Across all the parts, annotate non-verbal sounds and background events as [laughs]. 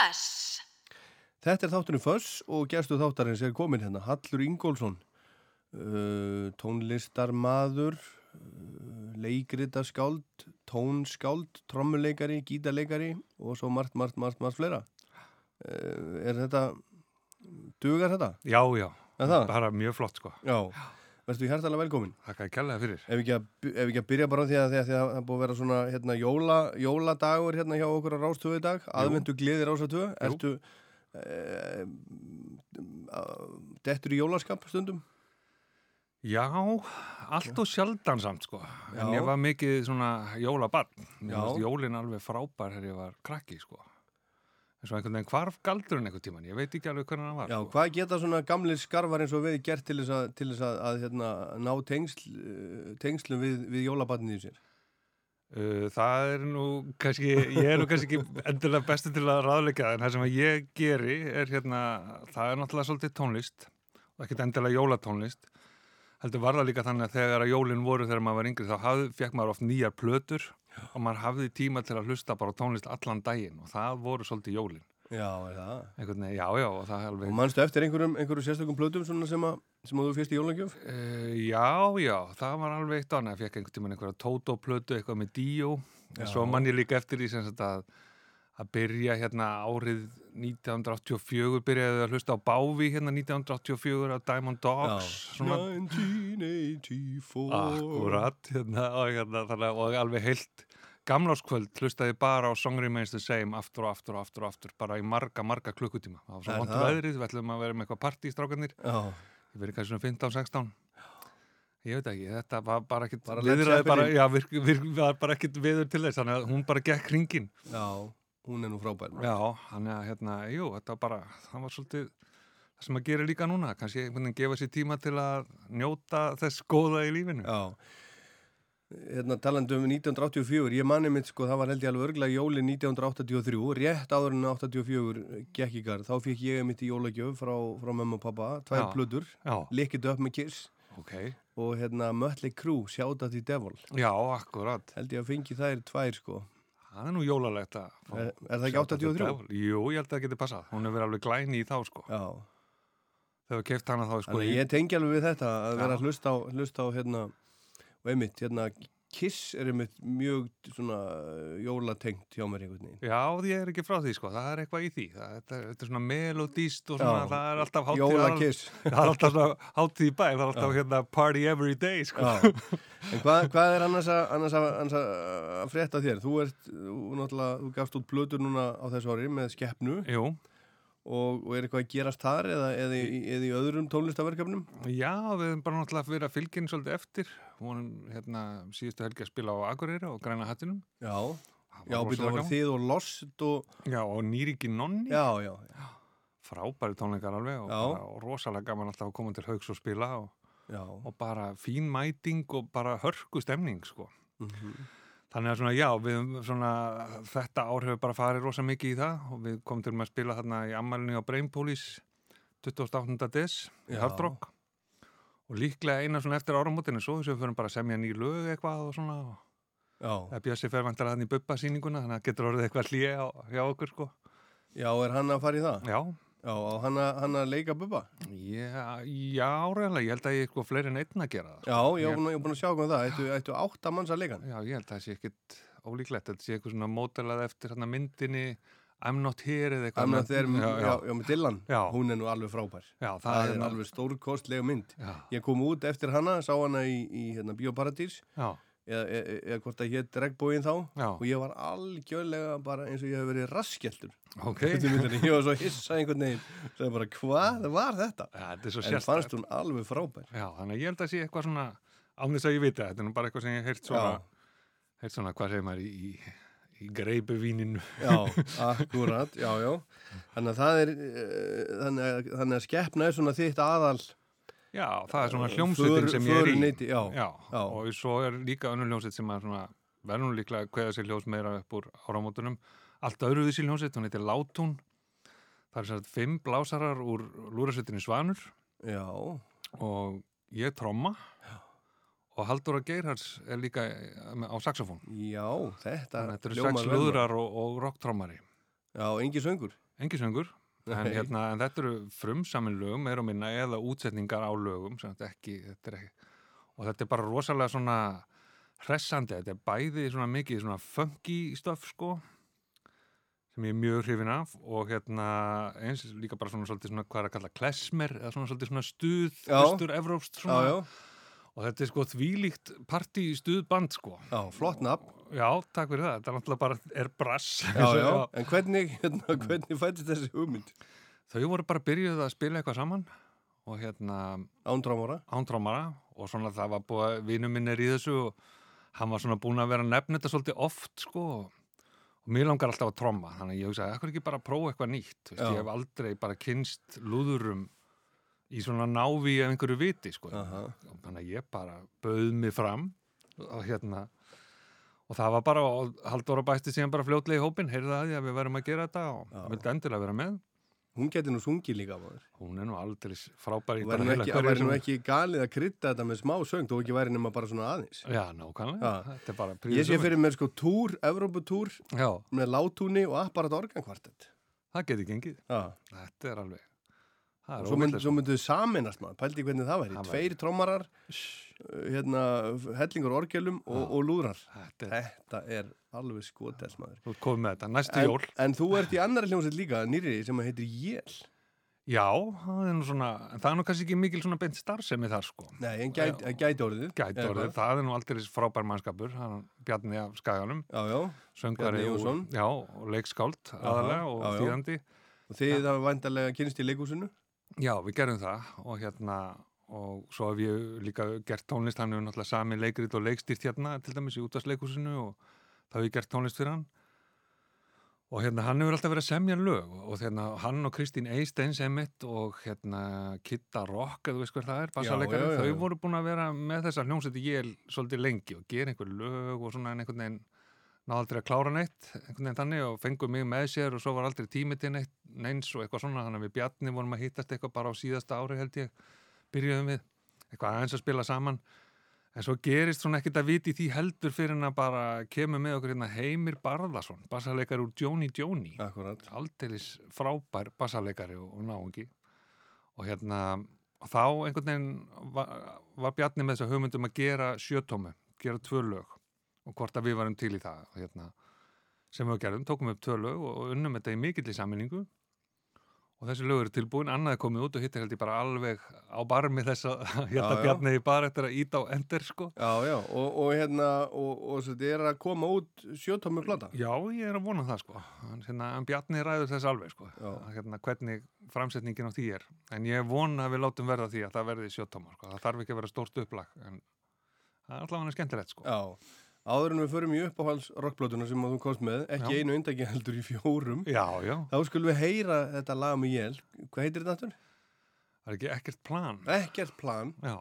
Föss. Þetta er þátturinn Föss og gerstu þáttarins er komin hérna Hallur Ingólfsson, uh, tónlistarmaður, uh, leikritaskáld, tónskáld, trommuleikari, gítarleikari og svo margt, margt, margt, margt fleira. Uh, er þetta, dugar þetta? Já, já, Er það? bara mjög flott sko. Já, verður hjertalega velkomin. Þakka ég kærlega fyrir. Ef ekki, að, ef ekki að byrja bara því að, því að, því að það búið að vera svona hérna, jóla, jóladagur hérna hjá okkur á Rástöðu í dag, aðvendu gleðir Rástöðu, ertu e, dettur í jólaskap stundum? Já, allt og sjaldan samt sko. En Já. ég var mikið svona finnst jólin alveg frábær þegar ég var krakki sko. En svo einhvern veginn hvarf galdurinn einhvern tíman. Ég veit ekki alveg hvernig hann var. Já, sko. hvað geta svona gamlir skarfar eins og við gert til þess að, til þess að, að hérna, ná tengsl, eh, tengslum við, við jólabarnið í sér? Uh, það er nú kannski, ég er nú kannski ekki [laughs] endilega bestu til að ráðleika en það sem ég geri er hérna, það er náttúrulega svolítið tónlist og ekkert endilega jólatónlist heldur var það líka þannig að þegar að jólin voru þegar maður var yngri þá hafði, fekk maður oft nýjar plötur og maður hafði tíma til að hlusta bara tónlist allan daginn og það voru svolítið jólin Já, er einhvern já, já, og það er Og alveg manstu eftir einhverjum, einhverjum sérstökum plötum sem að, sem að þú fyrst í jólangjöf? Uh, já, já, það var alveg eitt annað. Ég fekk einhvern tímann einhverja Toto-plötu, eitthvað með. Já. En svo mann ég líka eftir því að, að byrja hérna árið 1984, byrjaði að hlusta á Bávi hérna 1984 á Diamond Dogs. Svona, 1984. akkurat, hérna, og, hérna, þannig, að- og alveg heilt gamláskvöld hlustaði bara á Song Remains the Same aftur og aftur og aftur og aftur, bara í marga, marga klukkutíma. Það var svo vond það? veðrið, við ætlum að vera með eitthvað partí, strákarnir. Já, Ég verið kannski svona 15-16 Ég veit ekki, þetta var bara ekkit Bara bara, já, virk, virk, var bara ekkit viður til þess þannig að hún bara gekk hringin já, hún er nú frábær. Já, þannig að hérna, jú, þetta var bara það var svolítið það sem að gera líka núna kannski einhvern veginn gefa sér tíma til að njóta þess góða í lífinu. Já, hérna talandi um 1984, ég manni mitt sko, það var held ég alveg örglega jóli 1983, rétt áður en 84 gekk í garð, þá fikk ég mitt í jólagjöf frá, frá mamma og pappa, tvær Já. plötur, Já, Lick It Up með Kiss. Ok. Og hérna Mötley Crüe, Shout at the Devil, Já, akkurat, held ég að fengi þær tvær sko, það er nú jólalegt að fá er, er það ekki Shout at the 83? Devil. Jú, ég held að það geti passað, hún er verið alveg glæni í þá sko Já, þegar við keift hana þá sko þannig ég tengi alveg við þetta að vera að hlusta á, hlusta á hérna, og einmitt, hérna Kiss er einmitt mjög svona jólatengt hjá mér einhvern veginn. Já, ég er ekki frá því sko, það er eitthvað í því það, þetta, er- þetta er svona melodíst og svona, Já. það er alltaf hátíð [laughs] það er alltaf svona hátíð í bæ það er alltaf hérna party every day sko. En hvað, hvað er annars að, annars að, annars að, frétta þér? Þú ert, þú, þú gafst út blöður núna á þessu ári með skeppnu Jú, og, og er eitthvað að gerast þar eða, eða, eða í öðrum tónlistaverkefnum? já, við erum bara náttúrulega verið að henni svolítið eftir. Vonum hérna síðustu helgi að spila á Akureyri og Græna hattinum. Já, já, það var gaman. þið og Lost og, Já, og Nýriki Nonni. Já, já, já, frábæri tónleikar alveg og, bara, og rosalega gaman alltaf að koma til haugs og spila og, og bara fín mæting og bara hörku stemning sko. Mhm. Þannig að svona, já, við svona, þetta ár hefur bara farið rosa mikið í það og við komum til að spila þarna í ammælinu á Brainpolis 28. des í Já. Hard Rock og líklega eina svona eftir áramótinu svo þess að við förum bara að semja ný lög eitthvað og svona og það Bjössi fer vantar þannig í bubba sýninguna þannig að getur orðið eitthvað hlýja hjá okkur sko. já, er hann að fara í það? Já, Já, hann að, að leika bubba? já, já, reyðlega, ég held að ég er sko fleiri en einn að gera það. Já, ég hef búin, að sjá hvað það, ættu, ættu átta manns að leika hann? Já, ég held að það sé ekkit ólíklegt, þetta sé eitthvað svona mótelað eftir hérna myndinni I'm not here eða eitthvað. Þannig að þeir, já, já, já, með Dylan, Já. hún er nú alveg frábær. Já, það, Það er alveg stórkostlega mynd. Ég kom út eftir hana, sá hana í, í hérna, Bíóparadís já, eða, eða, eða hvort það hétt regnbóin þá já, og ég var algjörlega bara eins og ég hef verið raskjeldur. ok. Ég var svo hissa einhvern veginn sem bara, hvað var þetta? Ja, er En sérstætt. fannst hún alveg frábær. Já, þannig að ég held að sé eitthvað svona, án þess að ég vita, þetta er bara eitthvað sem ég heyrt svona, heyrt svona, hvað segir maður, í, í, í greipuvíninu. Já, akkurat, já, já. Þannig að það er, uh, þannig að, þannig að skeppna er svona þitt aðal. Já, það er svona hljómsveitin för- sem ég er í. föruneyti, já. já, Já. og svo er líka önnur hljómsveit sem er svona, verður líklega að kveða sér ljós meira upp úr áramótunum. Allt öðruvísi hljómsveit, hún heitir Látún. Það er sér fimm blásarar úr lúrasveitinni Svanur Já, og ég tromma og Halldóra Geirhards er líka eh, á saxofón. já, þetta Þannig að þetta eru hljómar sex lúðrar og, og rocktrommari. Já, engi söngur. engi söngur en, hérna, en þetta eru frumsamin lögum meira og minna eða útsetningar á lögum ekki, þetta er ekki og þetta er bara rosalega svona hressandi, þetta er bæði svona mikið svona funky stöf sko sem ég er mjög hrifin af og hérna eins líka bara svona svolítið svona hvað er að kalla klesmer eða svona svolítið svona stuð Já. austur evrópst Já, svona. Já, og þetta er sko þvílíkt partí stuðband sko. Já, flott nafn. Já, takk fyrir það, þetta er náttúrulega bara er brass. [laughs] Já, já, en hvernig, hérna, hvernig fættist þessi hugmynd? þau voru bara byrjuð að spila eitthvað saman og hérna Ándrámara? ántrámara og svona það var búið að vinur minn er í þessu og hann var svona búin að vera að nefna þetta svolítið oft sko. Og mér langar alltaf að tromma. Þannig að ég hugsaði, ekkur ekki bara að prófa eitthvað nýtt? Vist, Já. ég hef aldrei bara kynst lúðurum í svona návi af einhverju viti sko. Þannig að ég bara bauð mig fram og hérna og það var bara, og Halldóra bæsti síðan bara fljótlega í hópin, heyrði það að því að við verðum að gera þetta og Já. vildi endilega vera með. Hún geti nú sungið líka maður. hún er nú aldrei frábær í Það hverju væri nú ekki galið að krydda þetta með smá söng, þó ekki væri nema bara svona aðeins. Já, nákvæmlega, Ég sé fyrir mér sko túr, Evróputúr með látúni og apparat organkvartett. það geti gengið. Já, Þetta er alveg Það og svo, mynd, svo myndu þau saminast maður, pældi hvernig það væri. Það Tveir trommarar, hérna, hellingur orgelum og, og lúðrar. Þetta er, Þetta er alveg skotels maður. komið með þetta, næstu En, jól en þú ert í annari hljómsveit líka, nýri, sem heitir Jél. Já, það er nú svona en það er nú kannski ekki mikil svona beint starfsemi þar sko Nei, en gæti, Já. gæti orðið. Gæti Eða orðið, hvað? það er nú aldrei frábær mannskapur hann Bjarni af Skaganum Já, já. söngvari Bjarni og, og leikskáld aðalega og þýðandi Og þið hafa vandarlega kynst í leikúsinu? Já, við gerum það og hérna og svo hef ég líka gert tónlist hann hefur náttúrulega sami leikrit og leikstýrt hérna til dæmis í útvarsleikusinu og það hef ég gert tónlist fyrir hann og hérna hann hefur alltaf verið að semja lög og hérna hann og Kristín Eisteins emitt og hérna Kitta Rock eða þú veist hver það er, já. þau voru búin að vera með þessar hljómsætti ég svolítið lengi og gera einhver lög og svona en einhvern veginn náðu aldrei að klára neitt einhvern veginn þannig og fengu mig með sér og svo var aldrei tími til neitt neins og eitthvað svona þannig að við Bjarni vorum að hittast eitthvað bara á síðasta ári held ég byrjuðum við eitthvað aðeins að spila saman. En svo gerist svona ekkert að viti því heldur fyrir en að bara kemur með okkur hérna Heimir Barðarsson bassaleikari úr Jóni Jóni aldeilis frábær bassaleikari og, og náungi. Og hérna og þá einhvern veginn var, var Bjarni með þess að hugmyndum að gera sjötómi, gera tvö lög og hvort að við varum til í það og hérna, sem við gerðum, tókum upp tvö lög og, unnum þetta í mikill í sammenningu og þessi lög eru tilbúin, annað er komið út og hitt er held ég bara alveg á barmi þess að [laughs] hérna Já, já. Bjarni í bar eftir að íta á endur sko Já, já, og, og hérna, og, og þetta er að koma út sjötómi plata. Já, ég er að vona það sko Hann, hérna, en Bjarni ræður þess alveg sko. Að, hérna, hvernig framsetningin á því er en ég vona að við látum verða því að það verði sjöttómar sko. það þarf ekki að vera stórt upplag en það er allavega skemmtilegt sko Já, áður en við förum í uppáhals rockblötuna sem þú komst með, ekki Já. einu undaki heldur í fjórum, Já, já, þá skulum við heyra þetta lag með Jél. Hvað heitir þetta aftur? það er ekki ekkert plan Ekkert plan, Já,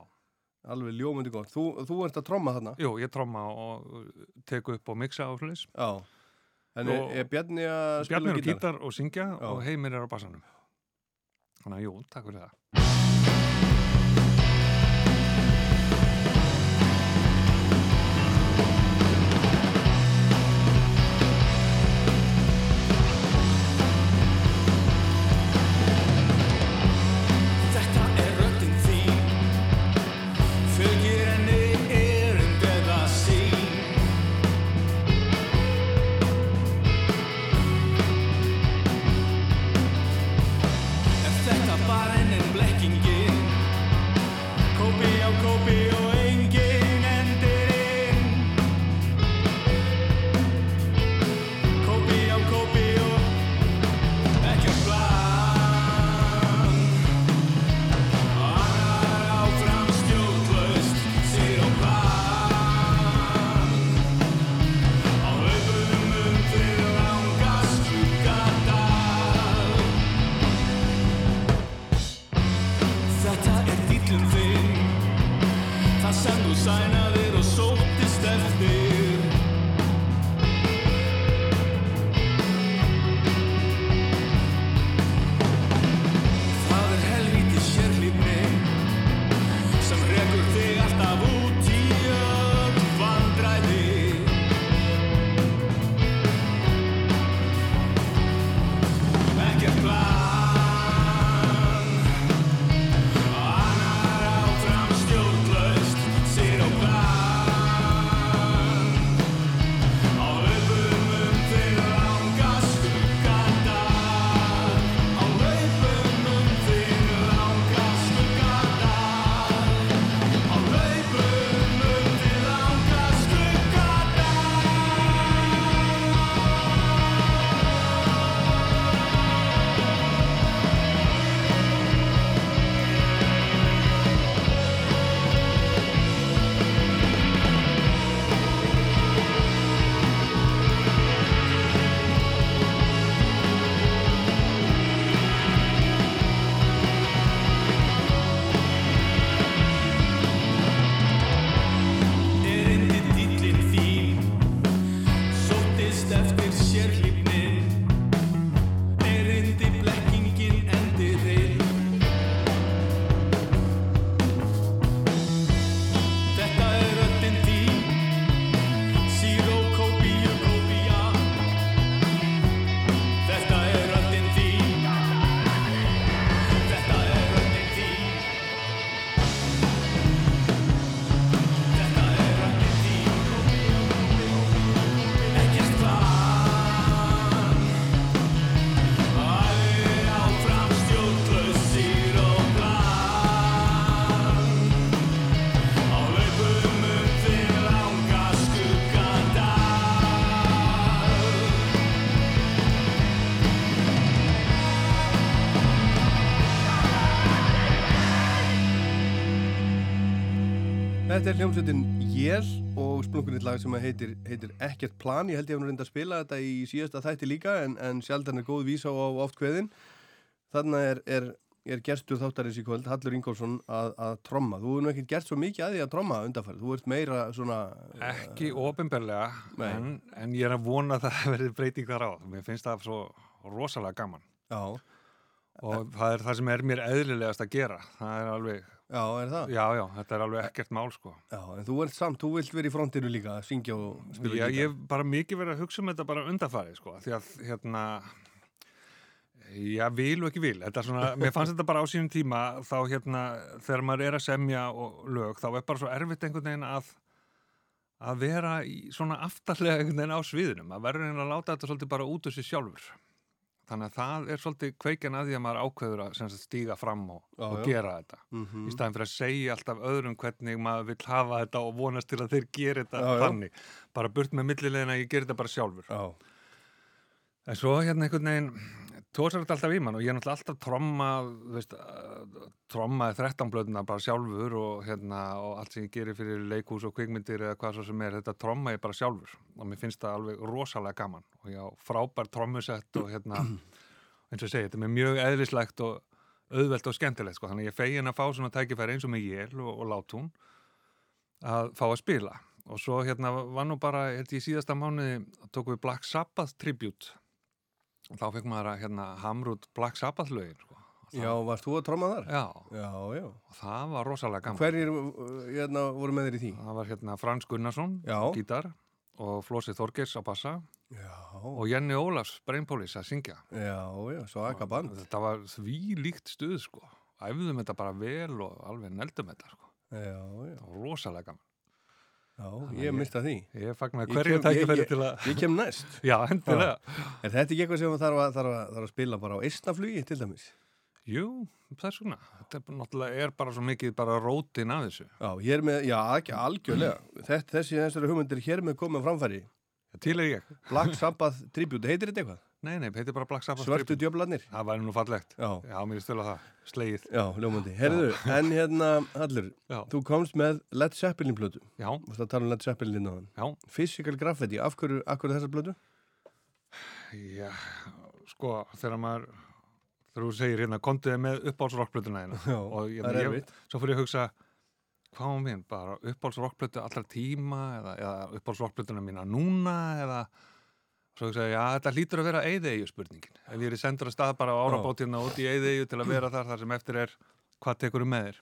alveg ljómundi gott. Þú, þú ert að tromma þarna. jú, ég tromma og teku upp og mixa Já. En er, Og- er Bjarni að spila Bjarni er á gítar? gítar og syngja og Heimir er á bassanum Þannig að jú, takk fyrir það Þetta er hljómsveitin Jél og splunkunnitt lag sem heitir, heitir Ekkert plan. Ég held ég hef nú reynd að spila þetta í síðasta þætti líka en, en sjaldan er góð vísa á oft kveðin. Þannig er, er, er gerstur þáttarins í kvöld, Hallur Ingólfsson, að, að tromma. Þú hefur nú ekkert gert svo mikið að því að tromma undanfærið. Þú ert meira svona... Ekki ofinberlega, Nei. en, en ég er að vona að það [laughs] verði breyting þar á. Mér finnst það svo rosalega gaman. Já, Og það er það sem er mér eðlilegast að gera. Það er alveg, já, er það? já, já, þetta er alveg ekkert mál, sko. Já, en þú ert samt, þú vilt vera í frontinu líka að syngja og spila Já, gítar. ég hef bara mikið verið að hugsa um þetta bara undanfæri, sko. Því að, hérna, já, vil og ekki vil. Þetta er svona, [laughs] mér fannst þetta bara á sínum tíma, þá, hérna, þegar maður er að semja og lög, þá er bara svo erfitt einhvern veginn að að vera í svona aftarlega einhvern veginn á sviðinum, að verður einhvern að láta þetta svolítið bara út úr sér sjálfur þannig að það er svolítið kveikin að því að maður ákveður að sagt, stíga fram og, Já, og já. gera þetta Mhm. í staðin fyrir að segja alltaf öðrum hvernig maður vill hafa þetta og vonast til að þeir gera þetta Já, já. þannig, bara burt með millilegin að ég gera þetta bara sjálfur Já, en svo hérna einhvern veginn tósar þetta alltaf í mann og ég er náttúrulega alltaf tromma þú veist, uh, trommaði 13 blöðuna bara sjálfur og hérna og allt sem ég gerir fyrir leikhús og kvikmyndir eða hvað svo sem er, þetta tromma ég bara sjálfur. Og mér finnst það alveg rosalega gaman. Og ég á frábær trommusett og hérna eins og ég segi, þetta er mjög eðlislegt og auðvelt og skemmtilegt sko, þannig að ég fegin að fá svona tækifæri eins og með jél og, og látún að fá að spila. Og svo hérna var nú bara, ég í síðasta mánuði tókum við Black Sabbath tribute þá fekk maður að hérna hamra út Black Sabbath lögin sko. Og já, varst þú að tromma þar? það, já, Já, já. og það var rosalega gaman Hverjir uh, hérna, voru með þér í því? það var hérna Frans Gunnarsson gítar og Flósi Þorgers á bassa Já, og Jenny Ólafs Brainpolis að syngja já, já, svo akka band. þetta var því líkt stuð sko æfðum þetta bara vel og alveg neldum þetta sko Já, já, það rosalega gaman já, Þannig ég mista því. ég fagnar hverju tækifæri til að Ég kem næst. [laughs] já, endilega Er þetta ekki eitthvað sem þarf að, þarf að, þarf að spila bara á eistnaflugi til dæmis? jú, það er svona þetta er er bara svo mikið bara rótin af þessu Já, hér með, já, ekki algjörlega. Þetta, þessi þessari hugmyndir hér með komið framfæri. til er ég Black Sabbath Tribute, heitir þetta eitthvað? Nei, nei, heitir bara Black Sabbath Tribute. djöflarnir? Það væri nú fallegt. Já, Já, mér er stölu það. Slegið. já, ljómandi. Herðu, en hérna, Hallur, Já. þú komst með Led Zeppelin plötu. Já, Þú veist að tala um Led Zeppelin á hann. já, Physical Graffiti, af hverju, af hverju þessa plötu? já, sko, þegar maður, þegar þú segir hérna, kontiði með uppáhaldsrockplötuna hérna. Já, og ég, það er erfitt. svo fyrir ég að hugsa, hvað var mín, bara uppáhaldsrockplötu allra tíma eða, eða uppáhaldsrockplötuna mína núna eða, svo ég, já, þetta hlýtur að vera eyðeigju spurningin. Ef ég er sendur að stað bara á árabátina út í eyðeigju til að vera þar, þar sem eftir er, hvað tekur með þér?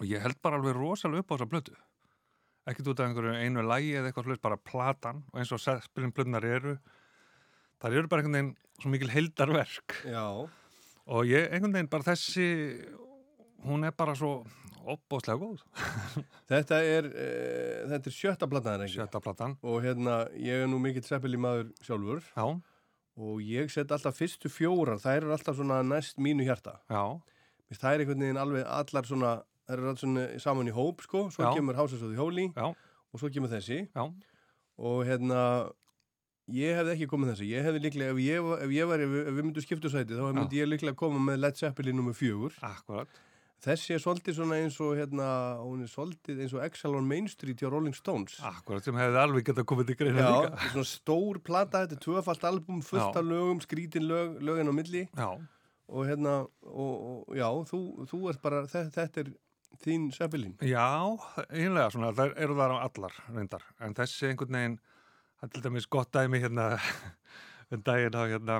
Og ég held bara alveg rosalega upp á þessa plötu. Ekkert út af einhverju einu lægi eða eitthvað sluðist, bara platan og eins og spilin plötunar eru, það eru bara einhvern veginn svo mikil heildarverk Já, og ég, einhvern veginn bara þessi hún er bara svo opbóðslega góð, þetta er, e, þetta er sjötta plataðan ekki? sjötta platan. Og hérna, ég er nú mikill Zeppelin maður sjálfur. Já, og ég set alltaf fyrstu fjórar, þær eru alltaf svona næst mínu hjarta. já, finnst Það er einhvern veginn alveg allar svona, þær eru allar svona saman í hóp sko, svo Já. kemur the Holy já, og svo kemur þessi. Já. Og hérna, ég hefði ekki komið þessi, ég hefði líklega, ef ég, ef ég var, ef, við- ef við myndum skiptu sæti, þá myndi ég líklega koma með Led Zeppelin nummer fjögur. akkurat, Þessi er svolítið svona eins og hérna, hún er svolítið eins og Exile on Main Street hjá Rolling Stones. akkurat sem hefði alveg getað komið til greina Já, líka þetta er svona stór plata, þetta er tvöfalt album, fullt Já. af lögum, skrítin lög, lögin á milli já, og hérna, og, og já, þú, þú ert bara, þetta, þetta er þín Zeppelin. já, einlega svona það eru þar á allar reyndar en þessi einhvern veginn það er til dæmis gott dæmi hérna en [laughs] daginn á hérna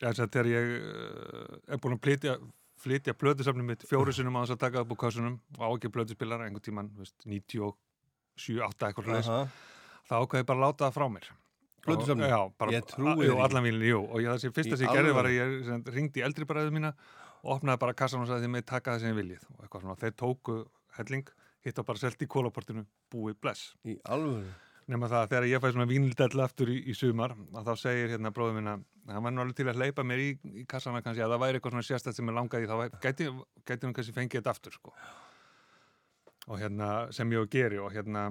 þess að þegar ég uh, er búin að flytja flytja plötusafnum mitt fjóru sinum á þess að taka upp úr kassunum og á ekki plötuspilar einhvern tíman, veist, 97, 8 eitthvað leis, Aha. þá ákveði ég bara láta það frá mér. Plötusafnið? Og- Já, bara, Ég trúi Jú, allan vílinn, jú. Og ég, þessi fyrsta sem ég gerði var að ég sem, ringdi eldri bræðu mína og opnaði bara kassan og sagði þið með taka það sem ég viljið. Og eitthvað svona, þeir tóku helling hitt á bara selt í kólaportinu búið bless. Í alvöru. nema það að þegar ég fæ svona vínildell aftur í, í sumar að þá segir hérna bróður minna hann var nú alveg til að hleypa mér í, í kassana kannski að það væri eitthvað svona sérstætt sem ég langaði þá gæti, hún kannski fengið þetta aftur sko. og hérna sem ég og geri og hérna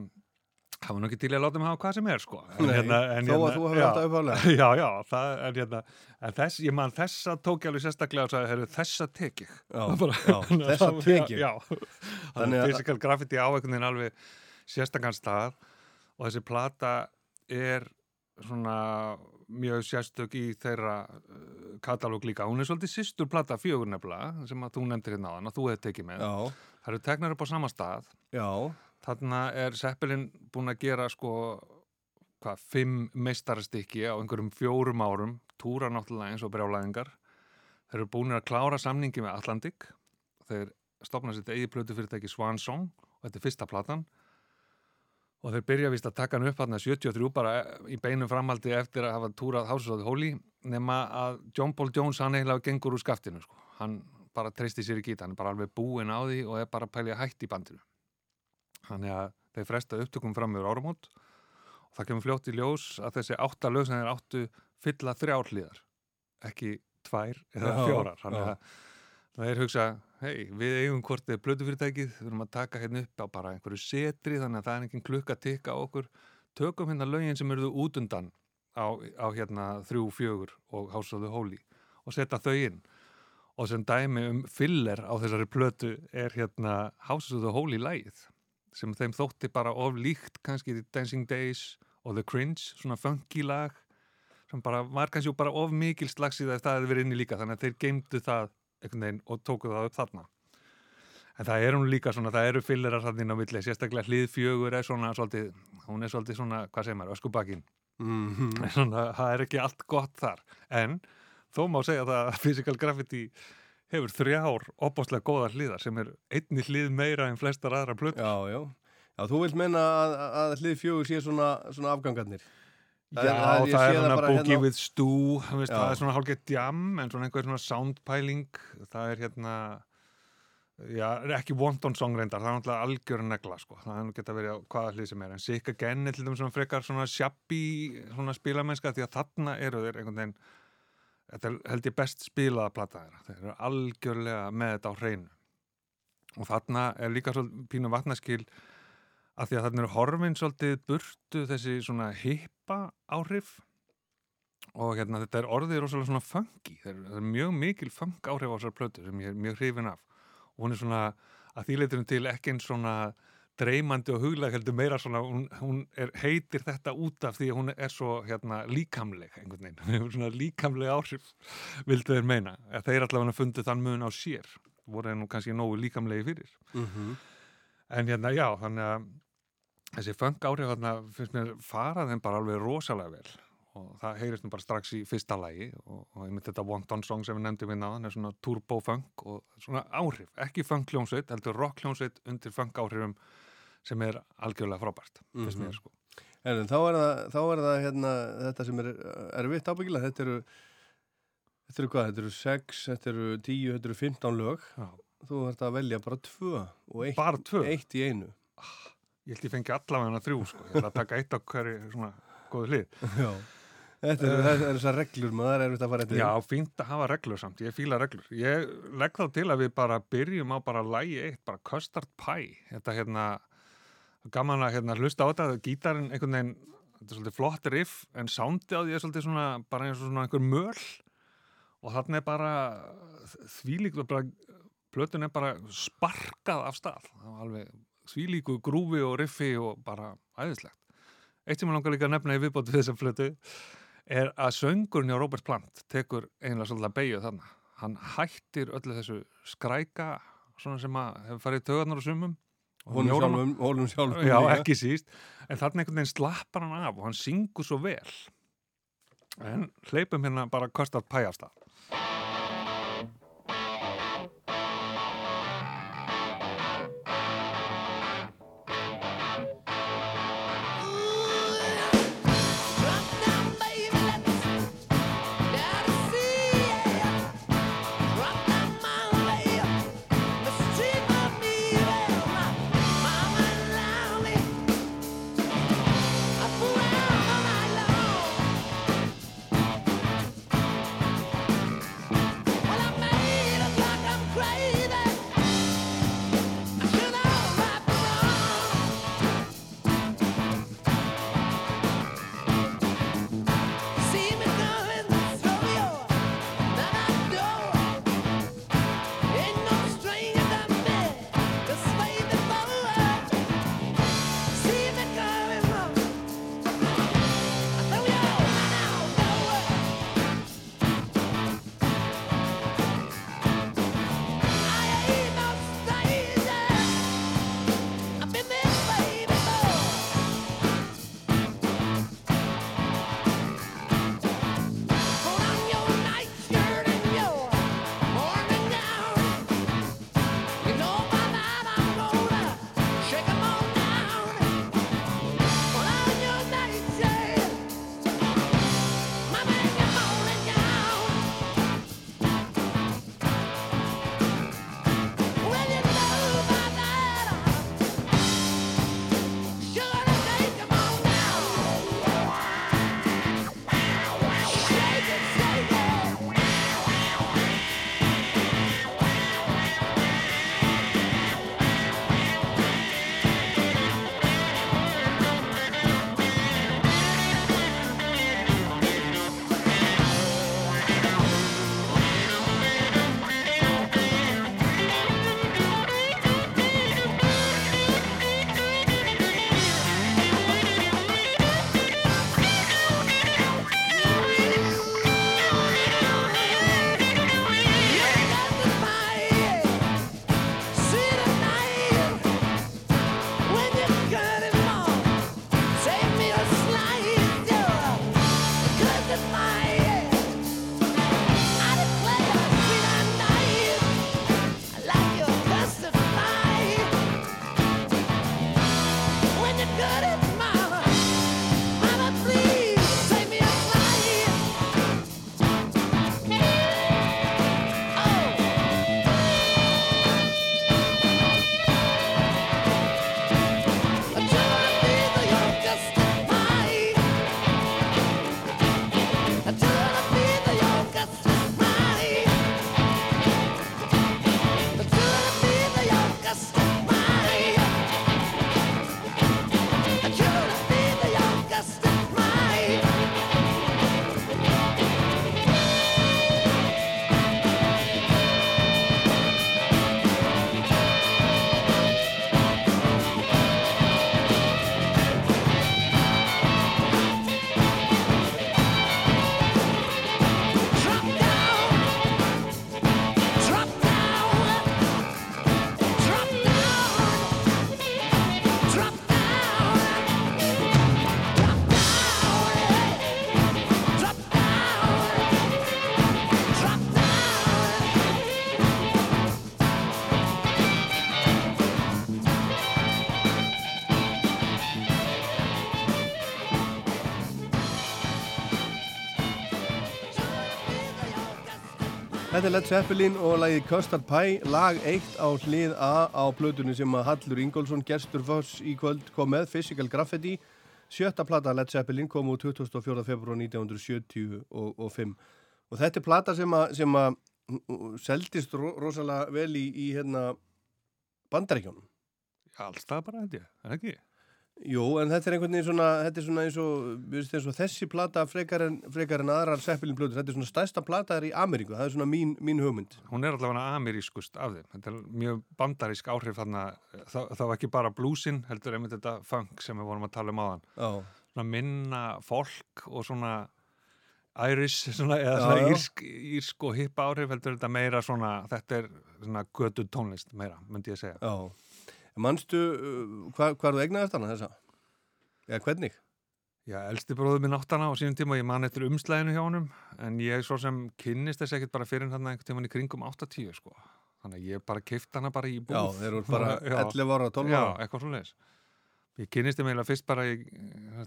Það var nú ekki til að láta mig hafa hvað sem er, sko. En Nei, þó að þú hafir já. alltaf upphaflega. [laughs] Já, já, það er hérna, en þess, ég man þessa tók ég alveg sérstaklega og sagði, þessa tek ég. Já, Bara- já, [laughs] þessa tek ég. Já, já. Þannig að- physical graffiti á einhvern veginn alveg sérstakann stað og þessi plata er svona mjög sérstök í þeirra uh, katalóg líka. Hún er svolítið sýstur plata fjögur nefnilega sem að þú nefndir hérna á hann og þú hefði tekið með. Já, Það eru teknar upp á sama stað. já, Þarna er Seppelin búin að gera sko hvað, fimm meistarastykki á einhverjum fjórum árum, túra náttúrulega eins og brjálæðingar. Þeir eru búin að klára samningi með Atlantic. Þeir stopna sitt eigið plötu fyrirtæki Swan Song og þetta er fyrsta platan. Og þeir byrja vist að taka hann upp hann 73 bara í beinum framhaldi eftir að hafa túrað Hásóði Hóli nema að John Paul Jones hann eiginlega gengur úr skaftinu sko. Hann bara treysti sér í gít, hann er bara alveg búinn á því og er bara að pælja hætt í bandinu. Þannig að þeir fresta upptökum fram yfir áramót og það kemur fljótt í ljós að þessi átta lög sem þeir áttu fylla þrjár hlýðar, ekki tvær eða Já, fjórar. Þannig að þeir hugsa, hei, við eigum hvort eða blödufyrirtækið, við erum að taka hérna upp á bara einhverju setri þannig að það er engin klukka tikka á okkur. Tökum hérna lögin sem eruðu út undan á, á hérna þrjú, fjögur og hásóðu hóli og setja þau inn. Og sem dæmi um filler á þessari plötu er hérna the Holy lægið sem þeim þótti bara of líkt kannski Dancing Days og The Cringe, svona funky lag sem bara var kannski bara of mikil slagsíða ef það hefði verið inni líka þannig að þeir geimdu það veginn og tóku það upp þarna. En það er hún líka svona, það eru fillerar þarna inn á milli, sérstaklega hlið fjögur er svona svolítið, hún er svolítið svona, hvað segir maður, öskubakinn. mhm, [laughs] Svona, það er ekki allt gott þar. En þó má segja það að physical graffiti hefur þrjár opáslega góðar hliðar sem er einni hlið meira en flestar aðra plötur. já, já. Já, þú vilt menna að, að hlið fjögur sé svona, svona afgangarnir. Já, það það er- svona Boogie hérna with Stu, veist, það er svona hálfgett jam, en svona einhver svona soundpæling, það er hérna, já, ekki wanton song reyndar, það er náttúrulega algjör negla, sko, það er geta verið á hvaða hlið sem er, en Sick Again er til dæmis svona frekar svona shabby, svona spilamennska, því að þarna eru þeir einhvern veginn, þetta er held ég best spilaða plata þeirra, þeir eru algjörlega með þetta á hreinu. Og þarna er líka svolítið pínu vatnaskil að því að þarna eru horfin svolítið burtu þessi svona hippa áhrif. Og hérna þetta er orðið rosalega svona funky, það er, það er mjög mikil funk áhrif á þessar plötu sem ég er mjög hrifin af. Og hún er svona að því leiturum til ekki eins svona dreymandi og huglega heldur meira svona, hún, hún er, heitir þetta út af því að hún er svo hérna líkamleg einhvern veginn, [laughs] hún hefur svona líkamleg áhrif vildu þeir meina, að þeir allavega fundu þann mun á sér, voru þeir nú kannski nógu líkamlegi fyrir. Mhm. En hérna, já, þannig að þessi funk áhrif þarna finnst mér fara þeim bara alveg rosalega vel og það heyrist nú bara strax í fyrsta lagi og, og einmitt þetta Wonton song sem við nefndum við náðan er svona turbo funk og svona áhrif, ekki funk hljómsveit, heldur rock hljómsveit undir funk áhrifum sem er algjörlega frábært, finnst mér sko. En þá er það, þá er það hérna, þetta sem er erfitt ábyggilega, þetta eru, þetta eru hvað, þetta eru 6, þetta eru 10, þetta eru 15 lög. Já. Þú þarf að velja bara tvö og eitt, Bara tvö? eitt í einu. Ég held ég fengi allavega þrjú, sko. ég ætla að taka eitt á hverju svona góðu hlið. Já. Þetta eru, þetta eru þessar reglur, maður er erfitt að fara eftir. Já, fínt að hafa reglur samt, ég fíla reglur. Ég legg þá til að við bara byrjum á bara lægi eitt, bara Custard Pie. Þetta hérna, gaman að hérna, hlusta á þetta, gítarinn einhvern veginn, þetta er svolítið flott riff, en soundi á því er svolítið svona, bara eins og svona einhver möl. Og þarna er bara þvílík, bara, plötun er bara sparkað af stað. Það var alveg þvílíku grúfi og riffi og bara æðislegt. Eitt sem ég langar líka að nefna í viðbóti við þessa plötu er að söngurinn hjá Robert Plant tekur einlega svolítið að beigja þannig. Hann hættir öllu þessu skræka svona sem að hefur farið tögarnar og sumum. Hólum sjálfum, hólum sjálfum. Já, ekki síst. En þarna einhvern veginn slappar hann af og hann syngur svo vel. En hleypum hérna bara kostar pæjastað. Drop Þetta er Led Zeppelin og lagið Custard Pie, lag 1 á hlið A á plötunni sem að Hallur Ingólfsson, gestur foss í kvöld, kom með, Physical Graffiti. Sjötta plata Led Zeppelin kom úr 24. februar 1975 og, og 5. Og þetta er plata sem að, uh, seldist ro rosalega vel í, í hérna bandaríkjónum. Alls það bara ég, er ekki? Jú, en þetta er einhvern veginn svona, þetta er svona eins og, við veist, þessi plata frekar en, frekar en aðrar Zeppelin plötur, þetta er svona stærsta plata er í Ameríku, það er svona mín, mín hugmynd. Hún er allavega amerískust af þeim. Þetta er mjög bandarísk áhrif þarna. Var ekki bara bluesinn, heldur einmitt þetta funk sem við vorum að tala um áðan. Já, Svona minna fólk og svona Irish, svona, eða Já, svona já. írsk, írsk og hippa áhrif heldur þetta meira svona, þetta er svona götu tónlist meira, myndi ég segja. já. Manstu, uh, hva, hvað þú egnaðist hana þessa? Eða hvernig? Já, elsti bróður minn áttana á sínum tíma og ég man eftir umslæðinu hjá honum en ég svo sem kynnist þess ekkert bara fyrir hann einhvern tíman í kringum 80 sko. Þannig að ég bara keift hana bara í búð. Já, þeir eru bara [laughs] Já. 11 ára, 12 Já, ára. eitthvað svo leis. Ég kynnist þeim eiginlega fyrst bara í,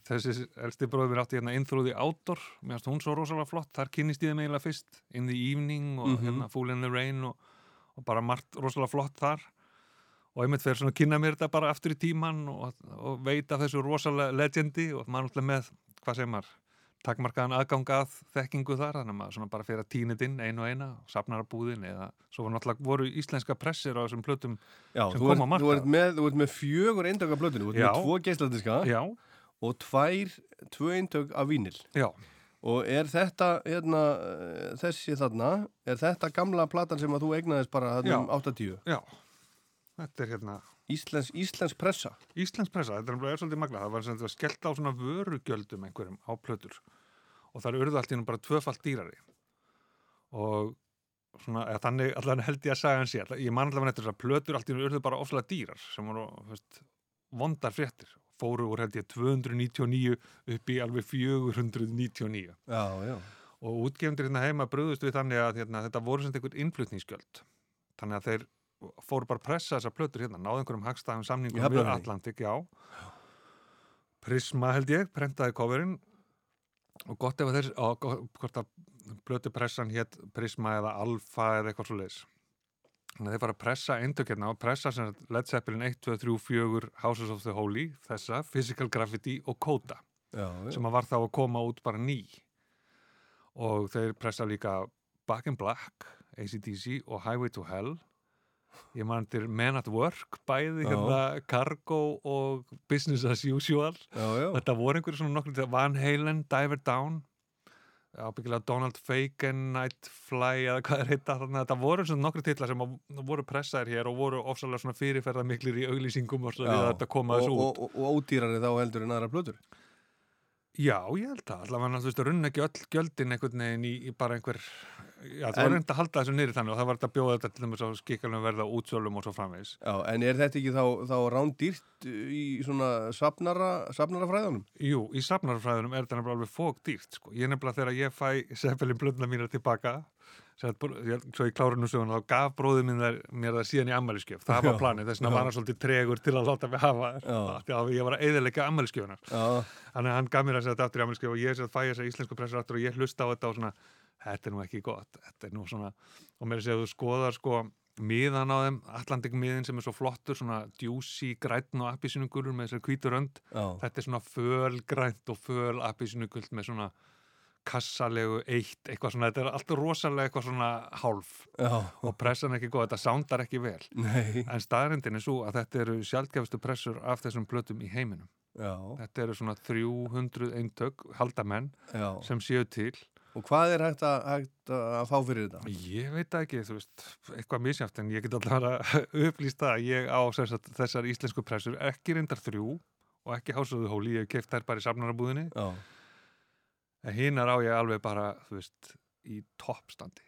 þessi elsti bróður minn átti hérna In Through the Outdoor, mér finnst hún svo rosalega flott, þar kynnist ég þeim eiginlega fyrst, In the Evening og Mhm. hérna Fool in the Rain og, og bara margt rosalega flott þar og einmitt fyrir svona að kynna mér þetta bara aftur í tíman og, og veit af þessu rosalega legendi og maður náttúrulega með, hvað segir maður, takmarkaðan aðgang að þekkingu þar, þannig að maður svona bara fyrir að týna þetta inn einu og eina, safnar að búðin eða svo náttúrulega voru íslenska pressir á þessum plötum, Já, sem kom á ert með, þú ert með fjögur eindöka plötinu, þú ert Já. með tvo geisladiska já, og tvær, tvö eindök af vínil. já, Og er þetta, hérna, eh, þessi þarna, er þetta gamla platan sem að þú egnaðist bara þarna um 80? já, þetta er hérna Íslensk, Íslensk pressa. Íslensk pressa, þetta er alveg svolítið magla það var sem þetta skellt á svona vörugjöldum einhverjum á plötur. Og það eru urðu allt í nú bara tvöfalt dýrari. Og svona, eða, þannig allan held ég að sagja hann sér ég man allavega eftir þess að plötur allt í nú urðu bara ofslega dýrar sem voru veist, vondar fréttir. Fóru úr held ég 299 upp í alveg 499 Já, já. og útgefundir hérna heima bröðust við þannig að hérna, þetta voru sem einhver innflutningsgjöld. Þannig að þeir fóru bara að pressa þessar plötur hérna, náðu einhverjum hagstæðum samningum við? Atlantik, já. Prisma held ég, prentaði coverinn. Og gott ef þeir og hvort að plötupressan hétt Prisma eða Alfa eða eitthvað svo leis þannig að þeir fara að pressa eindök hérna og pressa sem Led Zeppelin 1, 2, 3, 4 Houses of the Holy, þessa Physical Graffiti og Coda Já, já. sem að var þá að koma út bara ný. Og þeir pressa líka Back in Black, ACDC og Highway to Hell ég man til Men at Work bæði Já. hérna Cargo og Business as Usual Já, já. þetta voru einhverju svona nokkur Van Halen, Diver Down ábyggilega Donald Fagen Nightfly eða hvað er að þetta voru svona nokkru titlar sem voru pressaðir hér og voru ofsalega svona fyrirferða miklir í auglýsingum og svo við að þetta koma þessu út og, og, og ódýrari þá heldur en aðra plötur. Já, ég held það, allavega þú veist, runn ekki öll gjöldin einhvern veginn í, í bara einhver já, það En- var reynd að halda þessu niður þannig og það var þetta að bjóða þetta til dæmis á skikalum verða útsölum og svo framvegis Já, en er þetta ekki þá, þá rándýrt í svona safnara, safnara fræðunum? Jú, í safnarfræðunum er þetta nefnilega alveg fók dýrt sko. ég nefnilega þegar ég fæ Seppelin blöndna mína tilbaka að- ég- svo í klárinu söguna þá gaf bróðið minn þær, mér það síðan í ammæliskjöf það var planið, þess vegna já. var hann svolítið tregur til að láta mig hafa Já. því að ég var að eðilega ammæliskjöfunar Já, Þannig að hann gaf mér að setja aftur í ammælskjöf og ég sem fæ þessa íslensku pressur aftur og ég hlusta á þetta og svona, þetta er nú ekki gott, þetta er nú svona, og mér er að segja að þú skoðar sko miðan á þeim, Atlantik miðin sem er svo flottur, svona djúsi, grætn og appisínugulur með þessari hvítur önd, já, þetta er svona fölgrænt og föl appisínugult með svona kassalegu eitt, eitthvað svona, þetta er alltaf rosalega eitthvað svona hálf já, og pressan er ekki góð, þetta sándar ekki vel. nei, En staðrindin er svo að þetta eru sjaldgefustu pressur af þessum plötum í heiminum. já, Þetta eru svona 300 eintök, haldamenn, já. sem séu til. Og hvað er hægt að, hægt að fá fyrir þetta? Ég veit ekki, þú veist, eitthvað misjátt, en ég get allavega [laughs] upplýst það að ég á sagt, þessar íslensku pressur, ekki reyndar þrjú og ekki hásöðu hóli, ég hef keift þær bara í safnarabúðinni, Já, en hinnar á ég alveg bara, þú veist, í toppstandi.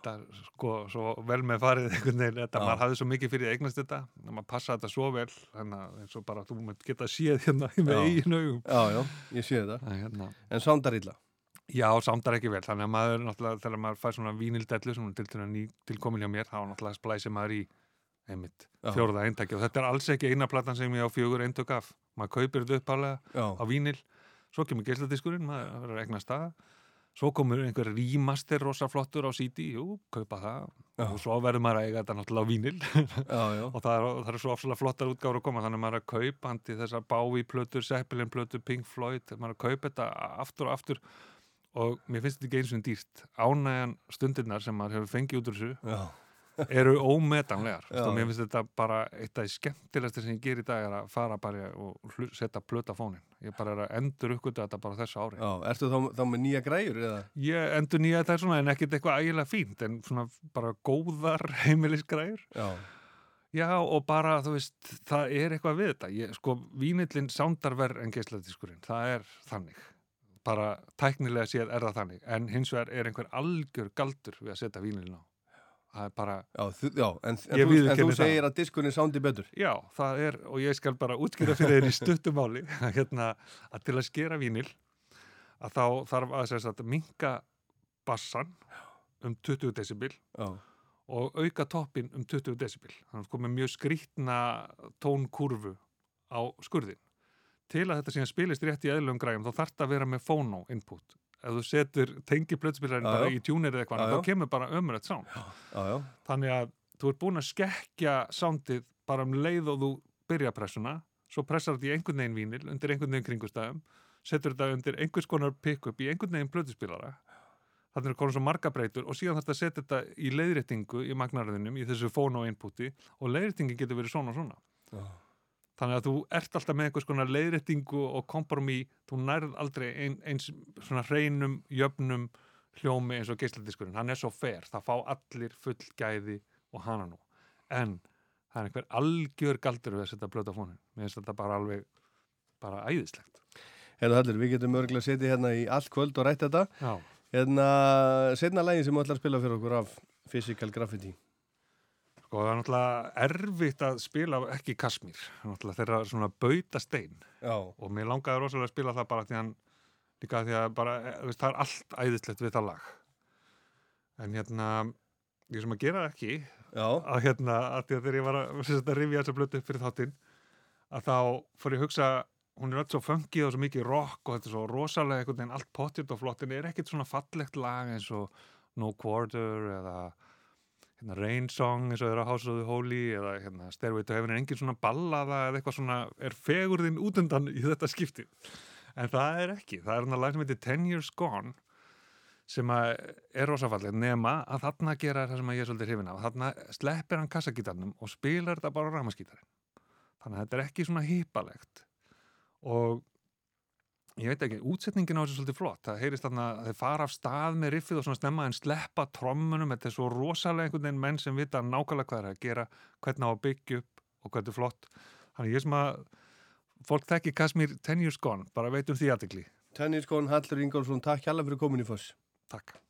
Það er sko svo vel með farið einhvern veginn, þetta, maður hafði svo mikið fyrir eignast þetta, maður passa þetta svo vel, þannig að eins og bara þú mynd geta séð hérna með eigin augum. já, já, ég sé þetta. En Hérna. En sándar illa. Já, sándar ekki vel, þannig að maður náttúrulega, þegar maður fær svona vínildellu sem til til ný tilkomin hjá mér, þá náttúrulega splæsir maður í einmitt Já. fjórða eintaki og þetta er alls ekki eina platan sem ég á fjögur eintök af maður kaupir þetta uppálega á vínil svo kemur geisladiskurinn, maður verður að egna stað svo komur einhver remaster rosa flottur á CD, jú, kaupa það. Já. og svo verður maður að eiga þetta náttúrulega á vínil [laughs] Já, og það er, það er svo ofsalega flottar útgáfur að koma þannig að maður er að kaupa handi þessar Bowie plötur, Zeppelin plötur, Pink Floyd maður er að kaupa þetta aftur og aftur. Og mér finnst þetta ekki eins og dýrt. Ánægjan stundirnar sem maður hefur fengið út úr þessu eru ómetanlegar. Og mér finnst þetta bara eitt af því skemmtilegsta sem ég ger í dag er að fara bara og setja plöta á fónin ég bara er að endur uppgöta þetta bara þessu ári. Já. Ertu þá, þá með nýja græjur eða? ég endur nýja þetta svona en ekkert eitthvað ægilega fínt en svona bara góðar [laughs] heimilisgræður Já, já og bara þú veist það er eitthvað við þetta. Ég, sko vínillin sándar verð en geisladiskurinn það er þannig. Bara tæknilega séð er það þannig. En hins vegar er einhver algjör galdur við að setja vínillin á það er bara já, þú, já en, en, þú, en þú það. segir að diskunni sándi betur. Já, það er, og ég skal bara útskýra fyrir þér í stuttumáli, [laughs] hérna, að til að skera vínil, að þá þarf að að minka bassan um 20 decibel Já, og auka toppin um 20 decibel. Þannig að komið mjög skrýtna tónkurfu á skurðin. Til að þetta síðan spilist rétt í eðlum græjum, þá þarf þetta að vera með phono input. Ef þú setur tengi plötspilarinn Já, bara í tjúnir eða eitthvað, þá kemur bara já, já. Þannig að þú ert búin að skekkja soundið bara um leið og þú byrja pressuna, svo pressar þetta í einhvern veginn vínil, undir einhvern veginn kringustæðum, setur þetta undir einhvers konar pick-up í einhvern veginn blötuspilara, þannig er konar svo marga breytur og síðan þetta að setja þetta í leiðréttingu í magnaröðinum, í þessu phono inputi og leiðréttingi getur verið svona og svona. Já. Þannig að þú ert alltaf með einhvers konar leiðréttingu og kompromi, þú nærð aldrei ein, eins svona hreinum, jöfnum hljómi eins og geisladiskurinn. Hann er svo fer, það fá allir full gæði og hana nú. En það er einhver algjör galdur við að setja blöta fónin. Mér finnst þetta bara alveg, bara æðislegt. Hérna Hallur, við getum örgulega setið hérna í allt kvöld og rætt þetta. Já, Hérna, setna lægin sem þú ætlar að spila fyrir okkur af Physical Graffiti. Sko það er náttúrulega erfitt að spila ekki Kasmír, náttúrulega þeirra svona bautastein. Já, og mér langaði rosalega að spila það bara því hann líka því að bara, eh, veist, það er allt æðislegt við það lag. En hérna ég sem að gera það ekki já, að hérna, að því að þegar ég var að, að rifja þessa blötu upp fyrir þáttinn að þá fór ég að hugsa hún er öll svo fengið og svo mikið rock og þetta er svo rosalega einhvern veginn allt pottitt og flott en er ekkert svona fallegt lag eins og No Quarter eða hérna, Rain Song eins og þeirra House of the Holy eða hérna, Stairway to Heaven er engin svona ballaða eða eitthvað svona er fegurðin útundan í þetta skipti. En það er ekki, það er hérna lag sem heitir Ten Years Gone sem að er rosafalleg nema að þarna gera það sem að ég er svolítið hrifin af. Þarna sleppir hann kassagítarnum og spilar þetta bara á ramaskítarinn þannig að þetta er ekki svona hýpalegt og ég veit ekki, útsetningin á þessu er svolítið flott. Það heyrist þarna þeir fara af stað með riffið og svona stemma en sleppa trommunum. Þetta er svo rosalega einhvern veginn menn sem vita nákvæmlega hvað er að gera, hvernig á að byggja upp og hvað er flott. Þannig ég sem að fólk þekki Kasmír 10 years gone, bara veitum því aðtegli Tenniskon Hallur Ingólfsson, takk hjalla fyrir komin í foss. Takk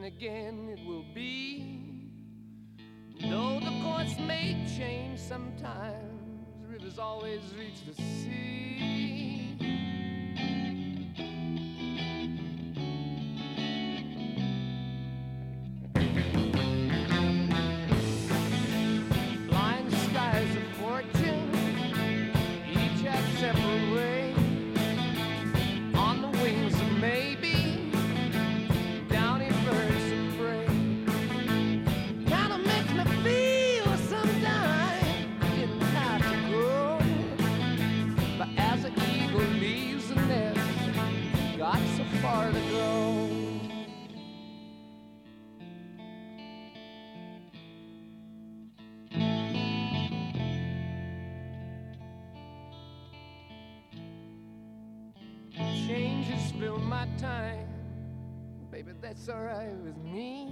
then again it will be. Though the course may change sometimes, rivers always reach the sea. Alright with me.